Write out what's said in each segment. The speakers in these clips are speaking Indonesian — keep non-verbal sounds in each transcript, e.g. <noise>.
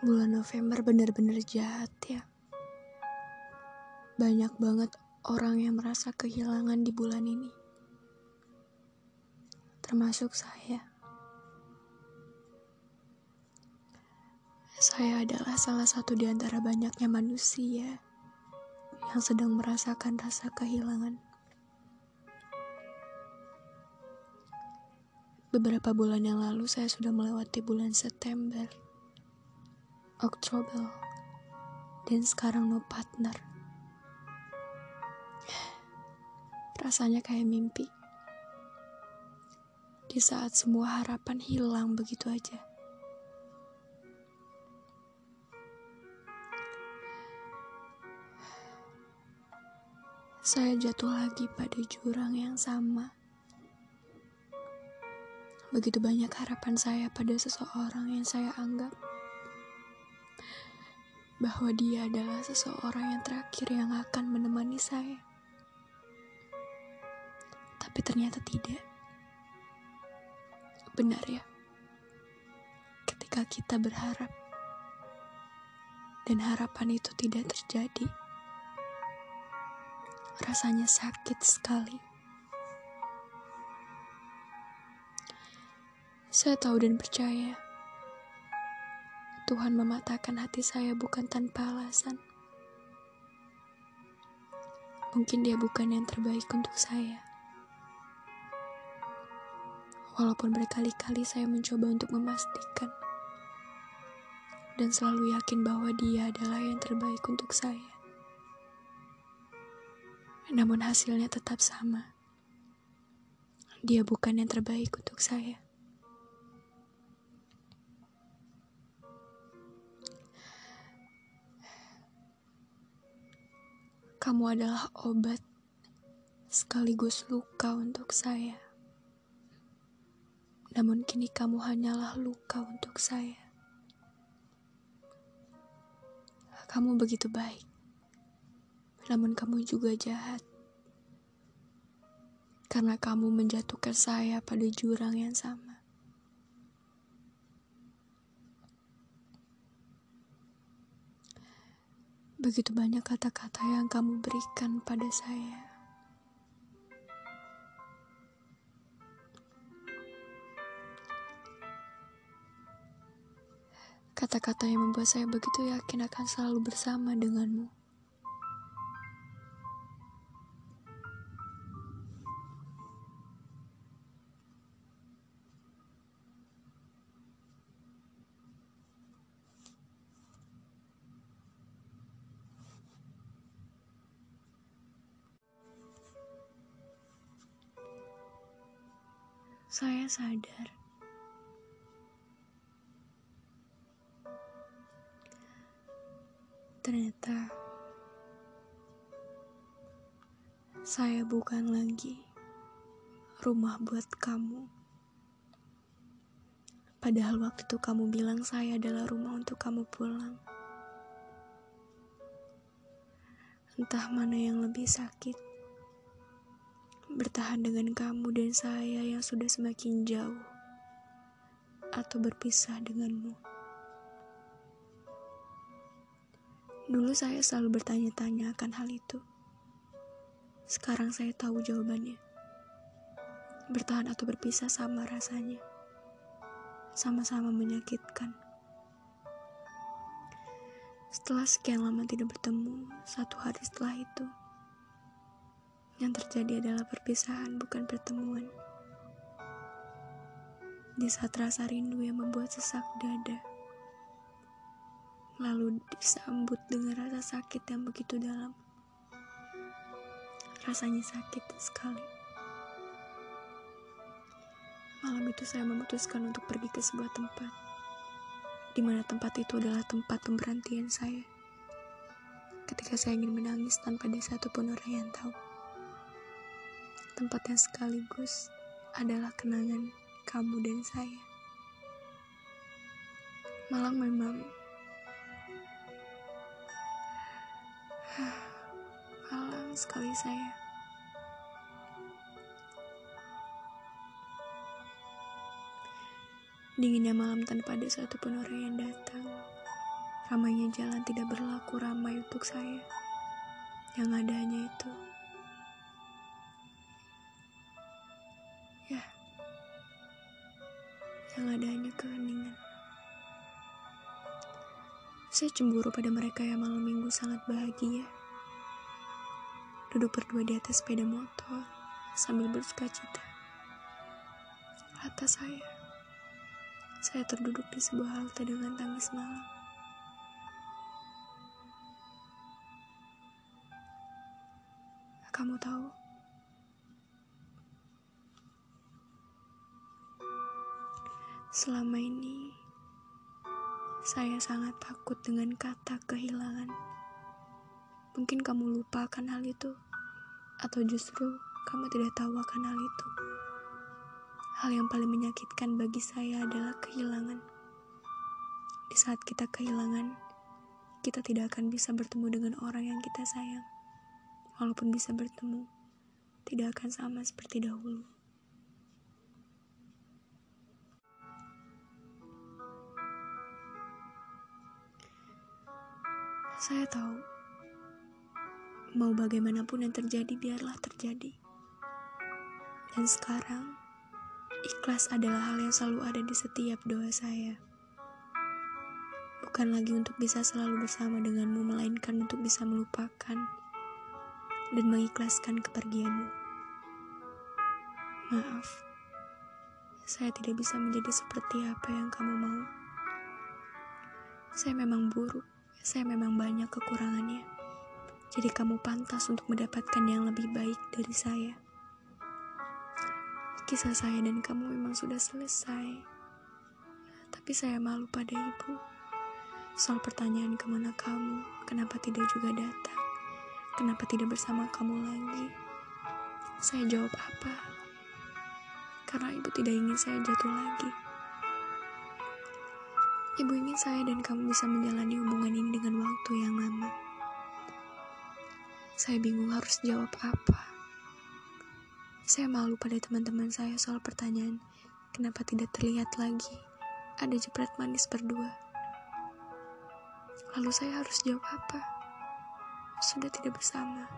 Bulan November bener-bener jahat ya. Banyak banget orang yang merasa kehilangan di bulan ini. Termasuk saya. Saya adalah salah satu di antara banyaknya manusia yang sedang merasakan rasa kehilangan. Beberapa bulan yang lalu saya sudah melewati bulan September, Oktober, dan sekarang no partner. Rasanya kayak mimpi. Di saat semua harapan hilang begitu aja. Saya jatuh lagi pada jurang yang sama Begitu banyak harapan saya pada seseorang yang saya anggap bahwa dia adalah seseorang yang terakhir yang akan menemani saya. Tapi ternyata tidak. Benar ya. Ketika kita berharap dan harapan itu tidak terjadi, rasanya sakit sekali. Saya tahu dan percaya Tuhan mematahkan hati saya bukan tanpa alasan. Mungkin dia bukan yang terbaik untuk saya. Walaupun berkali-kali saya mencoba untuk memastikan dan selalu yakin bahwa dia adalah yang terbaik untuk saya. Namun hasilnya tetap sama. Dia bukan yang terbaik untuk saya. Kamu adalah obat sekaligus luka untuk saya. Namun kini kamu hanyalah luka untuk saya. Kamu begitu baik. Namun kamu juga jahat. Karena kamu menjatuhkan saya pada jurang yang sama. Begitu banyak kata-kata yang kamu berikan pada saya. Kata-kata yang membuat saya begitu yakin akan selalu bersama denganmu. Saya sadar. Ternyata saya bukan lagi rumah buat kamu. Padahal waktu itu kamu bilang saya adalah rumah untuk kamu pulang. Entah mana yang lebih sakit bertahan dengan kamu dan saya yang sudah semakin jauh, atau berpisah denganmu. Dulu saya selalu bertanya-tanya akan hal itu. Sekarang saya tahu jawabannya. Bertahan atau berpisah sama rasanya. Sama-sama menyakitkan. Setelah sekian lama tidak bertemu, satu hari setelah itu, yang terjadi adalah perpisahan, bukan pertemuan. Di saat rasa rindu yang membuat sesak dada, lalu disambut dengan rasa sakit yang begitu dalam. Rasanya sakit sekali. Malam itu saya memutuskan untuk pergi ke sebuah tempat, di mana tempat itu adalah tempat pemberhentian saya. Ketika saya ingin menangis tanpa ada satupun orang yang tahu tempat yang sekaligus adalah kenangan kamu dan saya. Malang memang <sighs> malang sekali saya. Dinginnya malam tanpa ada satupun orang yang datang. Ramainya jalan tidak berlaku ramai untuk saya. Yang ada hanya itu. Yang ada hanya keheningan. Saya cemburu pada mereka yang malam minggu sangat bahagia. Duduk berdua di atas sepeda motor sambil bersuka cita. Atas saya. Saya terduduk di sebuah halte dengan tangis malam. Kamu tahu, selama ini saya sangat takut dengan kata kehilangan. Mungkin kamu lupa akan hal itu, atau justru kamu tidak tahu akan hal itu. Hal yang paling menyakitkan bagi saya adalah kehilangan. Di saat kita kehilangan, kita tidak akan bisa bertemu dengan orang yang kita sayang. Walaupun bisa bertemu, tidak akan sama seperti dahulu. Saya tahu, mau bagaimanapun yang terjadi, biarlah terjadi. Dan sekarang, Ikhlas adalah hal yang selalu ada di setiap doa saya. Bukan lagi untuk bisa selalu bersama denganmu, melainkan untuk bisa melupakan dan mengikhlaskan kepergianmu. Maaf, saya tidak bisa menjadi seperti apa yang kamu mau. Saya memang buruk, saya memang banyak kekurangannya. Jadi kamu pantas untuk mendapatkan yang lebih baik dari saya. Kisah saya dan kamu memang sudah selesai. Tapi saya malu pada ibu. Soal pertanyaan ke mana kamu, kenapa tidak juga datang, kenapa tidak bersama kamu lagi. Saya jawab apa? Karena ibu tidak ingin saya jatuh lagi. Ibu ingin saya dan kamu bisa menjalani hubungan ini dengan waktu yang lama. Saya bingung harus jawab apa. Saya malu pada teman-teman saya soal pertanyaan, kenapa tidak terlihat lagi ada jepret manis berdua. Lalu saya harus jawab apa? Sudah tidak bersama.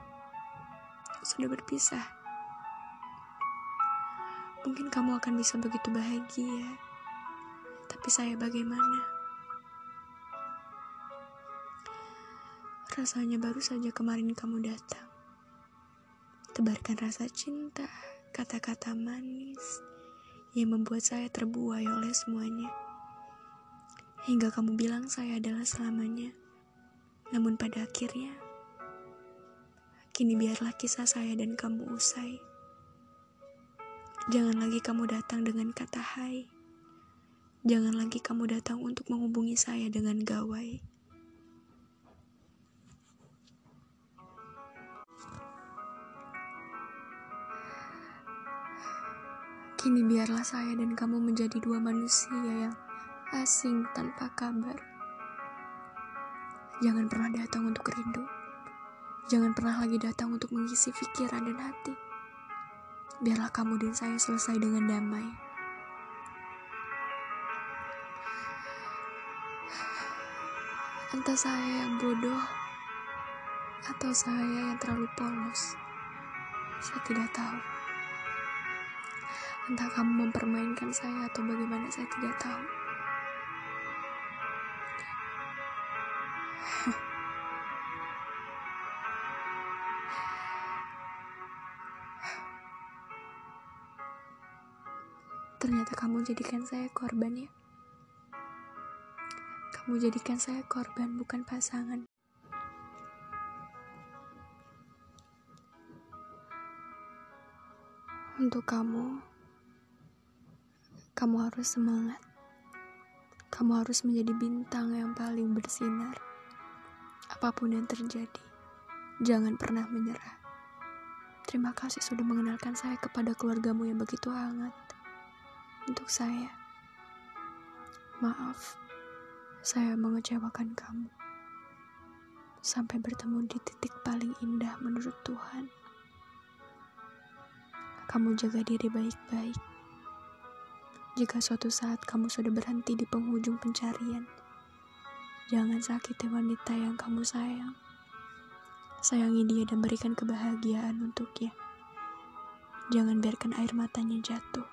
Sudah berpisah. Mungkin kamu akan bisa begitu bahagia. Tapi saya bagaimana? Rasanya baru saja kemarin kamu datang tebarkan rasa cinta, kata-kata manis yang membuat saya terbuai oleh semuanya. Hingga kamu bilang saya adalah selamanya. Namun pada akhirnya, kini biarlah kisah saya dan kamu usai. Jangan lagi kamu datang dengan kata hai. Jangan lagi kamu datang untuk menghubungi saya dengan gawai. Kini biarlah saya dan kamu menjadi dua manusia yang asing tanpa kabar. Jangan pernah datang untuk rindu. Jangan pernah lagi datang untuk mengisi pikiran dan hati. Biarlah kamu dan saya selesai dengan damai. Entah saya yang bodoh atau saya yang terlalu polos. Saya tidak tahu. Entah kamu mempermainkan saya atau bagaimana saya tidak tahu. <laughs> Ternyata kamu jadikan saya korban ya. Kamu jadikan saya korban bukan pasangan. Untuk kamu, kamu harus semangat. Kamu harus menjadi bintang yang paling bersinar. Apa pun yang terjadi, jangan pernah menyerah. Terima kasih sudah mengenalkan saya kepada keluargamu yang begitu hangat. Untuk saya, maaf, saya mengecewakan kamu. Sampai bertemu di titik paling indah menurut Tuhan. Kamu jaga diri baik-baik jika suatu saat kamu sudah berhenti di penghujung pencarian, Jangan sakiti wanita yang kamu sayang. Sayangi dia dan berikan kebahagiaan untuknya. Jangan biarkan air matanya jatuh.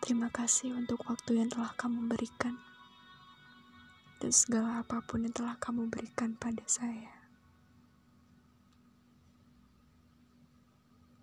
Terima kasih untuk waktu yang telah kamu berikan dan segala apa pun yang telah kamu berikan pada saya.